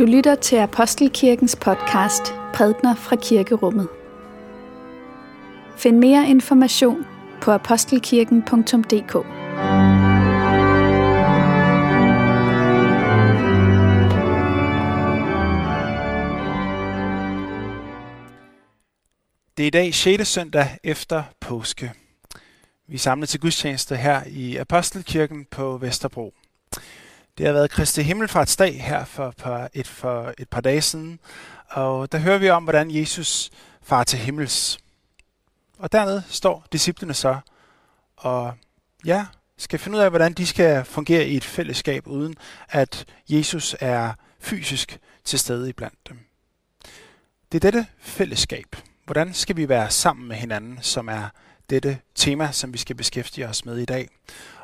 Du lytter til Apostelkirkens podcast Prædner fra Kirkerummet. Find mere information på apostelkirken.dk. Det er i dag 6. søndag efter påske. Vi er samlet til gudstjeneste her i Apostelkirken på Vesterbro. Det har været Kristi Himmelfartsdag her for, for, et, for et par dage siden, og der hører vi om, hvordan Jesus far til himmels. Og dernede står disciplene så, og ja, skal finde ud af, hvordan de skal fungere i et fællesskab, uden at Jesus er fysisk til stede iblandt dem. Det er dette fællesskab. Hvordan skal vi være sammen med hinanden, som er dette tema, som vi skal beskæftige os med i dag.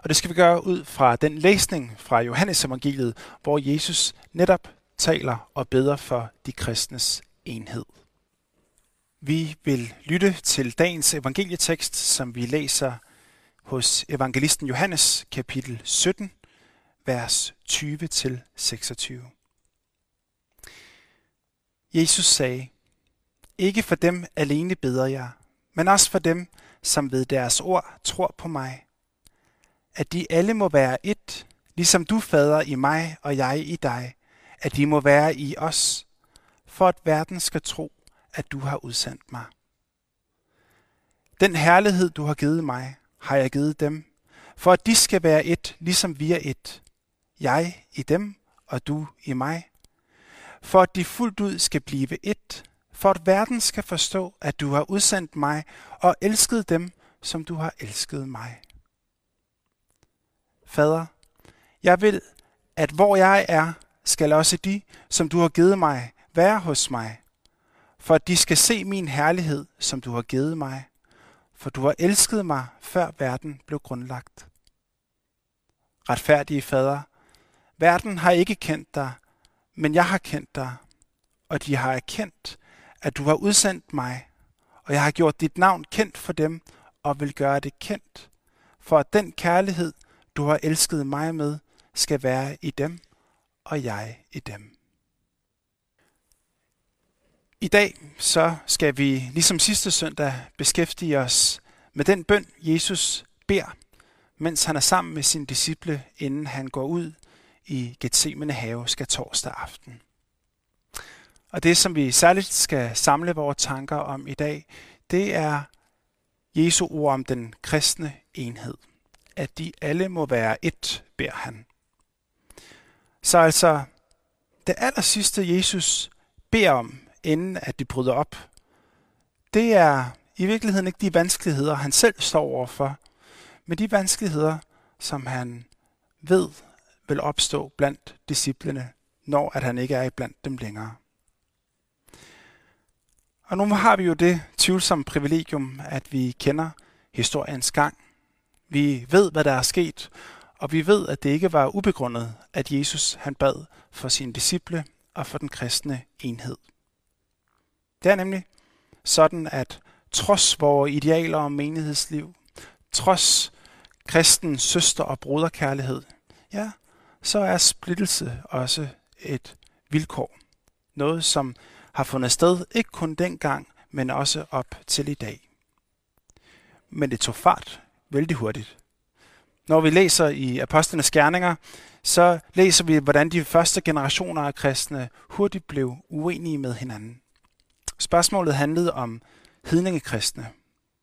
Og det skal vi gøre ud fra den læsning fra Johannes evangeliet, hvor Jesus netop taler og beder for de kristnes enhed. Vi vil lytte til dagens evangelietekst, som vi læser hos evangelisten Johannes, kapitel 17, vers 20-26. Jesus sagde, Ikke for dem alene beder jeg, men også for dem, som ved deres ord tror på mig. At de alle må være et, ligesom du, fader, i mig og jeg i dig. At de må være i os, for at verden skal tro, at du har udsendt mig. Den herlighed, du har givet mig, har jeg givet dem, for at de skal være et, ligesom vi er et. Jeg i dem, og du i mig. For at de fuldt ud skal blive et, for at verden skal forstå, at du har udsendt mig og elsket dem, som du har elsket mig. Fader, jeg vil, at hvor jeg er, skal også de, som du har givet mig, være hos mig, for at de skal se min herlighed, som du har givet mig, for du har elsket mig, før verden blev grundlagt. Retfærdige fader, verden har ikke kendt dig, men jeg har kendt dig, og de har erkendt, at du har udsendt mig, og jeg har gjort dit navn kendt for dem, og vil gøre det kendt, for at den kærlighed, du har elsket mig med, skal være i dem, og jeg i dem. I dag så skal vi, ligesom sidste søndag, beskæftige os med den bøn, Jesus beder, mens han er sammen med sine disciple, inden han går ud i Gethsemane have skal torsdag aften. Og det, som vi særligt skal samle vores tanker om i dag, det er Jesu ord om den kristne enhed. At de alle må være et, beder han. Så altså, det aller sidste Jesus beder om, inden at de bryder op, det er i virkeligheden ikke de vanskeligheder, han selv står overfor, men de vanskeligheder, som han ved vil opstå blandt disciplene, når at han ikke er blandt dem længere. Og nu har vi jo det tvivlsomme privilegium, at vi kender historiens gang. Vi ved, hvad der er sket, og vi ved, at det ikke var ubegrundet, at Jesus han bad for sine disciple og for den kristne enhed. Det er nemlig sådan, at trods vores idealer om menighedsliv, trods kristen søster- og broderkærlighed, ja, så er splittelse også et vilkår. Noget, som har fundet sted ikke kun dengang, men også op til i dag. Men det tog fart vældig hurtigt. Når vi læser i Apostlenes Gerninger, så læser vi, hvordan de første generationer af kristne hurtigt blev uenige med hinanden. Spørgsmålet handlede om hedningekristne.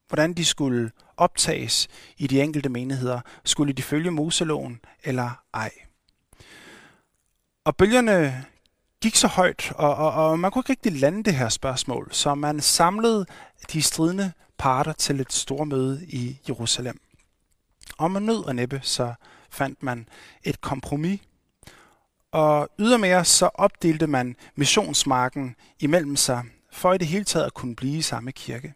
Hvordan de skulle optages i de enkelte menigheder. Skulle de følge Moseloven eller ej? Og bølgerne gik så højt, og, og, og man kunne ikke rigtig lande det her spørgsmål, så man samlede de stridende parter til et stort møde i Jerusalem. Og med nød og næppe, så fandt man et kompromis, og ydermere så opdelte man missionsmarken imellem sig, for i det hele taget at kunne blive i samme kirke.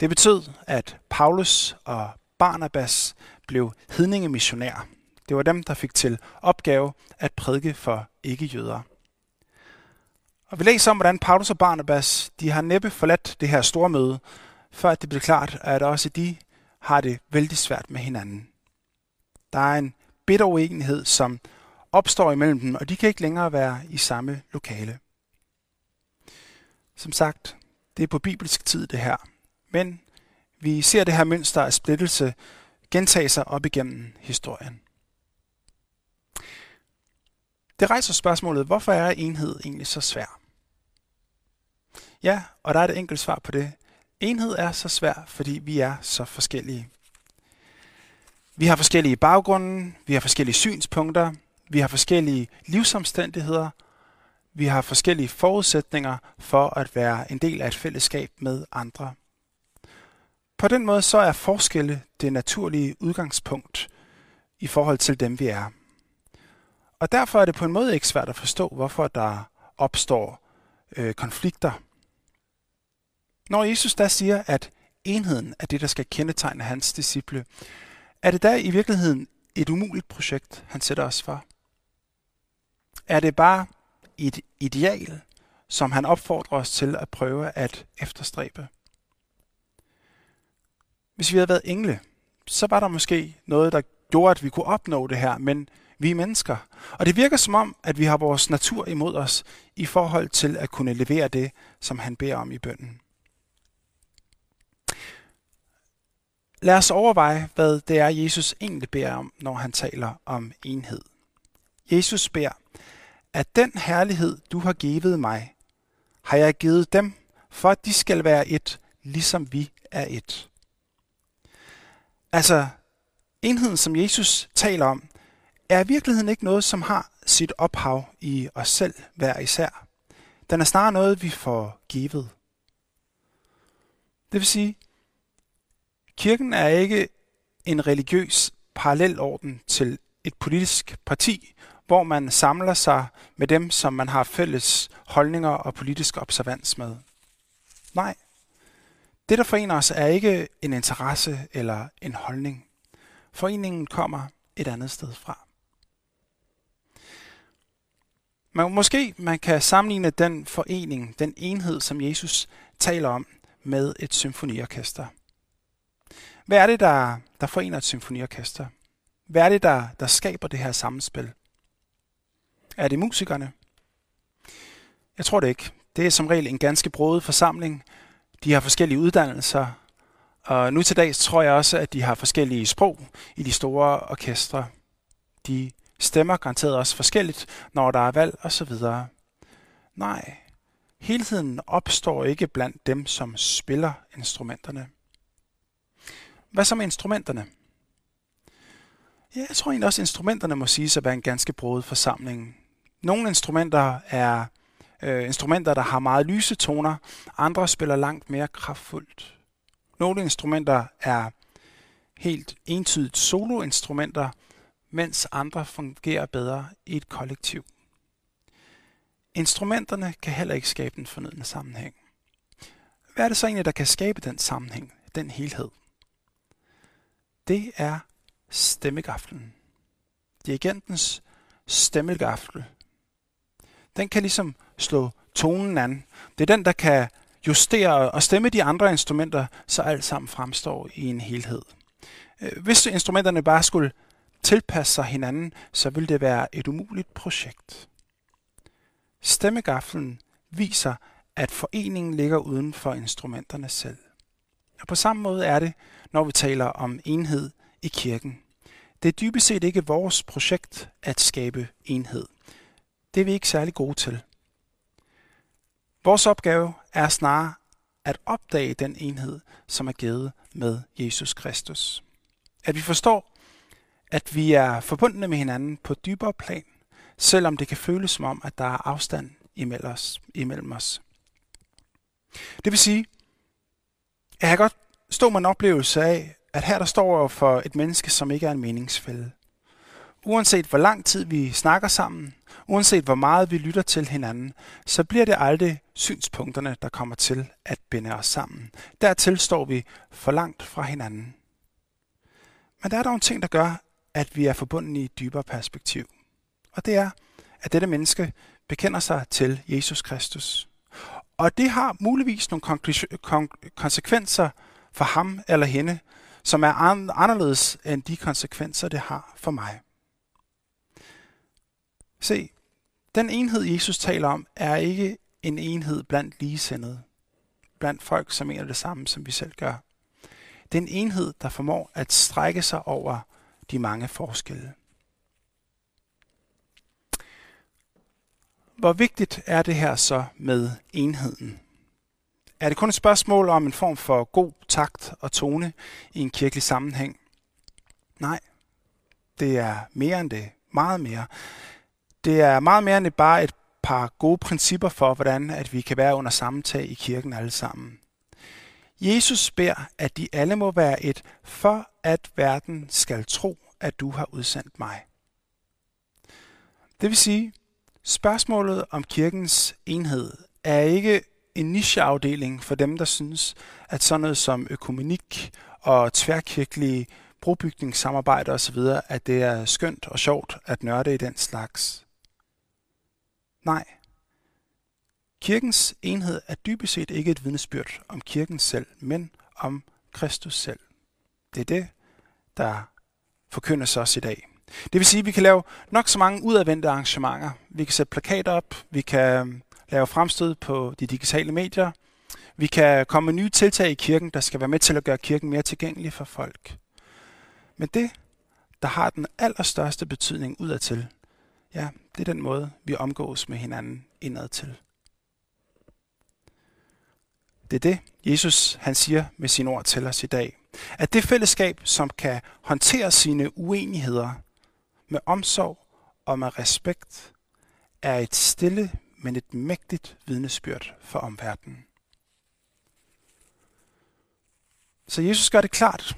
Det betød, at Paulus og Barnabas blev hedningemissionærer. Det var dem, der fik til opgave at prædike for ikke-jøder. Og vi læser om, hvordan Paulus og Barnabas de har næppe forladt det her store møde, før det blev klart, at også de har det vældig svært med hinanden. Der er en bitter uenighed, som opstår imellem dem, og de kan ikke længere være i samme lokale. Som sagt, det er på bibelsk tid det her. Men vi ser det her mønster af splittelse gentage sig op igennem historien. Det rejser spørgsmålet, hvorfor er enhed egentlig så svær? Ja, og der er et enkelt svar på det. Enhed er så svær, fordi vi er så forskellige. Vi har forskellige baggrunde, vi har forskellige synspunkter, vi har forskellige livsomstændigheder, vi har forskellige forudsætninger for at være en del af et fællesskab med andre. På den måde så er forskelle det naturlige udgangspunkt i forhold til dem, vi er. Og derfor er det på en måde ikke svært at forstå, hvorfor der opstår øh, konflikter. Når Jesus der siger, at enheden er det, der skal kendetegne hans disciple, er det da i virkeligheden et umuligt projekt, han sætter os for? Er det bare et ideal, som han opfordrer os til at prøve at efterstræbe? Hvis vi havde været engle, så var der måske noget, der gjorde, at vi kunne opnå det her, men vi er mennesker. Og det virker som om, at vi har vores natur imod os i forhold til at kunne levere det, som han beder om i bønden. Lad os overveje, hvad det er, Jesus egentlig beder om, når han taler om enhed. Jesus beder, at den herlighed, du har givet mig, har jeg givet dem, for at de skal være et, ligesom vi er et. Altså, enheden, som Jesus taler om, er i virkeligheden ikke noget, som har sit ophav i os selv hver især. Den er snarere noget, vi får givet. Det vil sige, kirken er ikke en religiøs parallelorden til et politisk parti, hvor man samler sig med dem, som man har fælles holdninger og politisk observans med. Nej, det, der forener os, er ikke en interesse eller en holdning. Foreningen kommer et andet sted fra. Men måske man kan sammenligne den forening, den enhed, som Jesus taler om, med et symfoniorkester. Hvad er det, der, der forener et symfoniorkester? Hvad er det, der, der skaber det her samspil? Er det musikerne? Jeg tror det ikke. Det er som regel en ganske broet forsamling, de har forskellige uddannelser, og nu til dags tror jeg også, at de har forskellige sprog i de store orkestre. De stemmer garanteret også forskelligt, når der er valg osv. Nej, helheden opstår ikke blandt dem, som spiller instrumenterne. Hvad så med instrumenterne? Ja, jeg tror egentlig også, at instrumenterne må sige at være en ganske broet forsamling. Nogle instrumenter er øh, instrumenter, der har meget lyse toner. Andre spiller langt mere kraftfuldt. Nogle instrumenter er helt entydigt soloinstrumenter, mens andre fungerer bedre i et kollektiv. Instrumenterne kan heller ikke skabe den fornødne sammenhæng. Hvad er det så egentlig, der kan skabe den sammenhæng, den helhed? Det er stemmegaflen. Dirigentens stemmegafle den kan ligesom slå tonen an. Det er den, der kan justere og stemme de andre instrumenter, så alt sammen fremstår i en helhed. Øh, hvis instrumenterne bare skulle tilpasse sig hinanden, så ville det være et umuligt projekt. Stemmegaflen viser, at foreningen ligger uden for instrumenterne selv. Og på samme måde er det, når vi taler om enhed i kirken. Det er dybest set ikke vores projekt at skabe enhed. Det er vi ikke særlig gode til. Vores opgave er snarere at opdage den enhed, som er givet med Jesus Kristus. At vi forstår, at vi er forbundne med hinanden på dybere plan, selvom det kan føles som om, at der er afstand imellem os. Imellem os. Det vil sige, jeg kan godt stå med en oplevelse af, at her der står for et menneske, som ikke er en meningsfælde. Uanset hvor lang tid vi snakker sammen, uanset hvor meget vi lytter til hinanden, så bliver det aldrig synspunkterne, der kommer til at binde os sammen. Dertil står vi for langt fra hinanden. Men der er dog en ting, der gør, at vi er forbundet i et dybere perspektiv. Og det er, at dette menneske bekender sig til Jesus Kristus. Og det har muligvis nogle konsekvenser for ham eller hende, som er anderledes end de konsekvenser, det har for mig. Se, den enhed, Jesus taler om, er ikke en enhed blandt ligesindede, blandt folk, som mener det samme, som vi selv gør. Det er en enhed, der formår at strække sig over de mange forskelle. Hvor vigtigt er det her så med enheden? Er det kun et spørgsmål om en form for god takt og tone i en kirkelig sammenhæng? Nej, det er mere end det. Meget mere. Det er meget mere end bare et par gode principper for, hvordan at vi kan være under samtag i kirken alle sammen. Jesus beder, at de alle må være et, for at verden skal tro, at du har udsendt mig. Det vil sige, spørgsmålet om kirkens enhed er ikke en nicheafdeling for dem, der synes, at sådan noget som økumenik og tværkirkelige brobygningssamarbejde osv., at det er skønt og sjovt at nørde i den slags. Nej. Kirkens enhed er dybest set ikke et vidnesbyrd om kirken selv, men om Kristus selv. Det er det, der forkyndes os i dag. Det vil sige, at vi kan lave nok så mange udadvendte arrangementer. Vi kan sætte plakater op, vi kan øhm, lave fremstød på de digitale medier, vi kan komme med nye tiltag i kirken, der skal være med til at gøre kirken mere tilgængelig for folk. Men det, der har den allerstørste betydning udadtil, ja, det er den måde, vi omgås med hinanden indadtil. Det er det, Jesus han siger med sine ord til os i dag. At det fællesskab, som kan håndtere sine uenigheder med omsorg og med respekt, er et stille, men et mægtigt vidnesbyrd for omverdenen. Så Jesus gør det klart,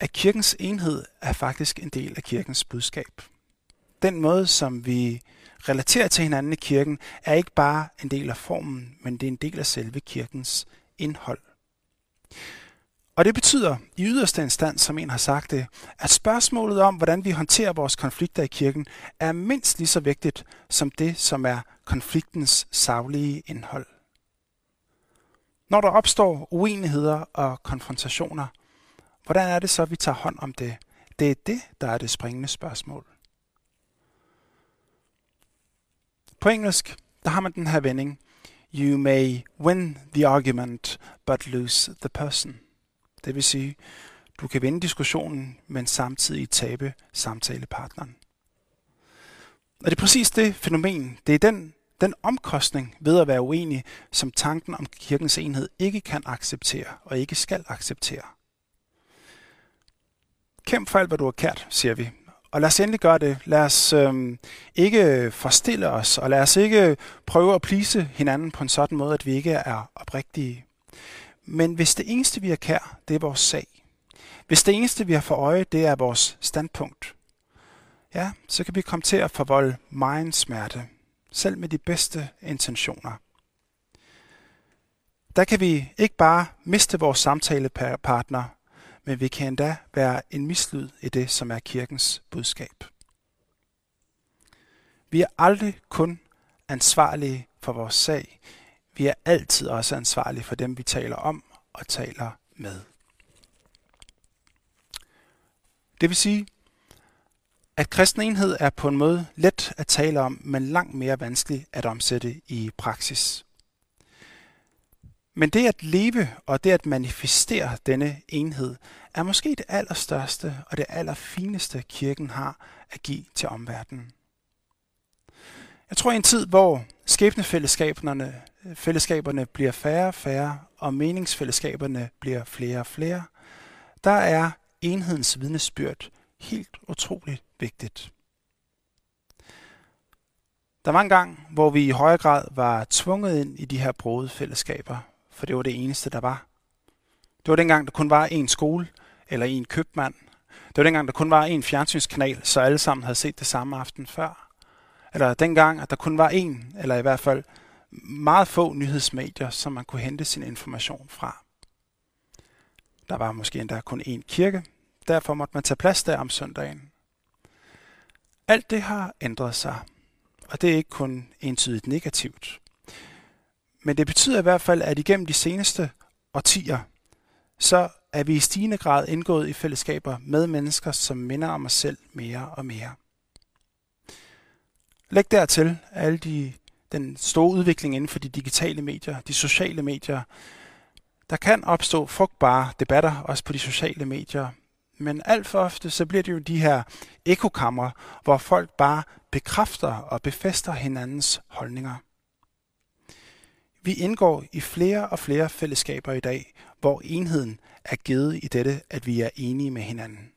at kirkens enhed er faktisk en del af kirkens budskab. Den måde, som vi relaterer til hinanden i kirken, er ikke bare en del af formen, men det er en del af selve kirkens indhold. Og det betyder i yderste instans, som en har sagt det, at spørgsmålet om, hvordan vi håndterer vores konflikter i kirken, er mindst lige så vigtigt som det, som er konfliktens savlige indhold. Når der opstår uenigheder og konfrontationer, hvordan er det så, at vi tager hånd om det? Det er det, der er det springende spørgsmål. På engelsk, der har man den her vending. You may win the argument, but lose the person. Det vil sige, du kan vinde diskussionen, men samtidig tabe samtalepartneren. Og det er præcis det fænomen, det er den, den omkostning ved at være uenig, som tanken om kirkens enhed ikke kan acceptere og ikke skal acceptere. Kæmp for alt, hvad du har kært, siger vi. Og lad os endelig gøre det. Lad os øhm, ikke forstille os, og lad os ikke prøve at plise hinanden på en sådan måde, at vi ikke er oprigtige. Men hvis det eneste, vi er kær, det er vores sag, hvis det eneste, vi har for øje, det er vores standpunkt, ja, så kan vi komme til at forvolde meget smerte, selv med de bedste intentioner. Der kan vi ikke bare miste vores samtalepartner, men vi kan endda være en mislyd i det, som er kirkens budskab. Vi er aldrig kun ansvarlige for vores sag. Vi er altid også ansvarlige for dem, vi taler om og taler med. Det vil sige, at kristen enhed er på en måde let at tale om, men langt mere vanskelig at omsætte i praksis. Men det at leve og det at manifestere denne enhed er måske det allerstørste og det allerfineste kirken har at give til omverdenen. Jeg tror i en tid, hvor skæbnefællesskaberne øh, fællesskaberne bliver færre og færre, og meningsfællesskaberne bliver flere og flere, der er enhedens vidnesbyrd helt utroligt vigtigt. Der var en gang, hvor vi i højere grad var tvunget ind i de her brode fællesskaber, for det var det eneste, der var. Det var dengang, der kun var én skole eller én købmand. Det var dengang, der kun var én fjernsynskanal, så alle sammen havde set det samme aften før. Eller dengang, at der kun var én, eller i hvert fald meget få nyhedsmedier, som man kunne hente sin information fra. Der var måske endda kun én kirke, derfor måtte man tage plads der om søndagen. Alt det har ændret sig, og det er ikke kun entydigt negativt. Men det betyder i hvert fald, at igennem de seneste årtier, så er vi i stigende grad indgået i fællesskaber med mennesker, som minder om os selv mere og mere. Læg dertil alle de, den store udvikling inden for de digitale medier, de sociale medier. Der kan opstå frugtbare debatter også på de sociale medier, men alt for ofte så bliver det jo de her ekokammer, hvor folk bare bekræfter og befester hinandens holdninger. Vi indgår i flere og flere fællesskaber i dag, hvor enheden er givet i dette, at vi er enige med hinanden.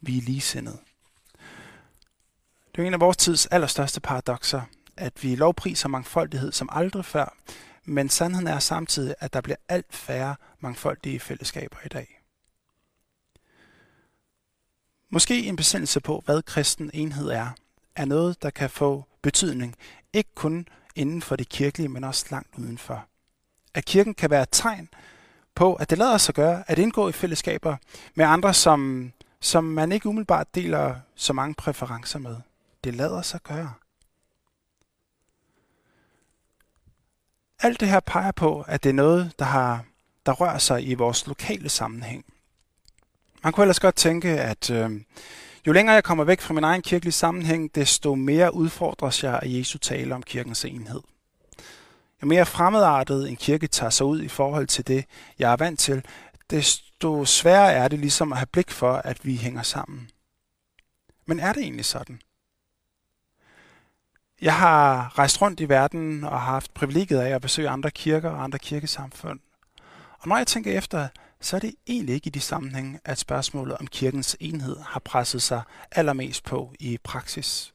Vi er ligesindede. Det er en af vores tids allerstørste paradoxer, at vi lovpriser mangfoldighed som aldrig før, men sandheden er samtidig, at der bliver alt færre mangfoldige fællesskaber i dag. Måske en besendelse på, hvad kristen enhed er, er noget, der kan få betydning, ikke kun inden for det kirkelige, men også langt udenfor. At kirken kan være et tegn på, at det lader sig gøre at indgå i fællesskaber med andre, som, som man ikke umiddelbart deler så mange præferencer med. Det lader sig gøre. Alt det her peger på, at det er noget, der, har, der rører sig i vores lokale sammenhæng. Man kunne ellers godt tænke, at øh, jo længere jeg kommer væk fra min egen kirkelige sammenhæng, desto mere udfordres jeg af Jesu tale om kirkens enhed. Jo mere fremmedartet en kirke tager sig ud i forhold til det, jeg er vant til, desto sværere er det ligesom at have blik for, at vi hænger sammen. Men er det egentlig sådan? Jeg har rejst rundt i verden og har haft privilegiet af at besøge andre kirker og andre kirkesamfund. Og når jeg tænker efter, så er det egentlig ikke i de sammenhænge, at spørgsmålet om kirkens enhed har presset sig allermest på i praksis.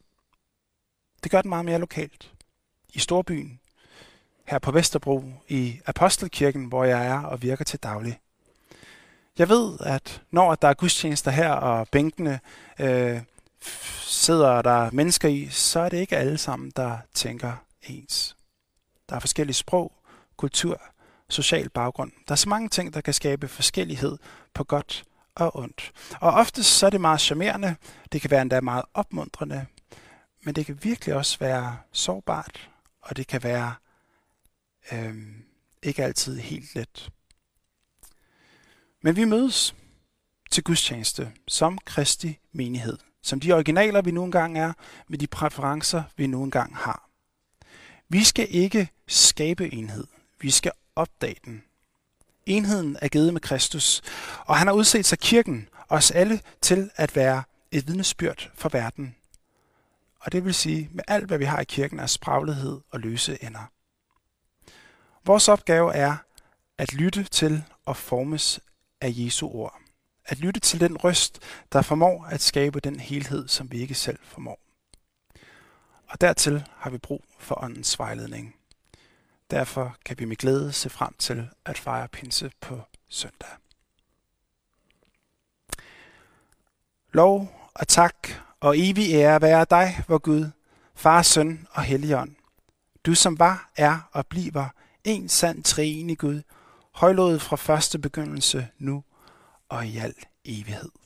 Det gør den meget mere lokalt. I storbyen, her på Vesterbro, i Apostelkirken, hvor jeg er og virker til daglig. Jeg ved, at når der er gudstjenester her, og bænkene øh, sidder der mennesker i, så er det ikke alle sammen, der tænker ens. Der er forskellige sprog, kultur, social baggrund. Der er så mange ting, der kan skabe forskellighed på godt og ondt. Og oftest så er det meget charmerende, det kan være endda meget opmuntrende, men det kan virkelig også være sårbart, og det kan være øhm, ikke altid helt let. Men vi mødes til gudstjeneste som Kristi menighed, som de originaler, vi nu engang er, med de præferencer, vi nu engang har. Vi skal ikke skabe enhed. Vi skal opdage den. Enheden er givet med Kristus, og han har udset sig kirken, os alle, til at være et vidnesbyrd for verden. Og det vil sige, med alt hvad vi har i kirken er spraglighed og løse ender. Vores opgave er at lytte til og formes af Jesu ord. At lytte til den røst, der formår at skabe den helhed, som vi ikke selv formår. Og dertil har vi brug for åndens vejledning. Derfor kan vi med glæde se frem til at fejre pinse på søndag. Lov og tak og evig ære være dig, vor Gud, Far, Søn og Helligånd. Du som var, er og bliver en sand treenig Gud, højlået fra første begyndelse, nu og i al evighed.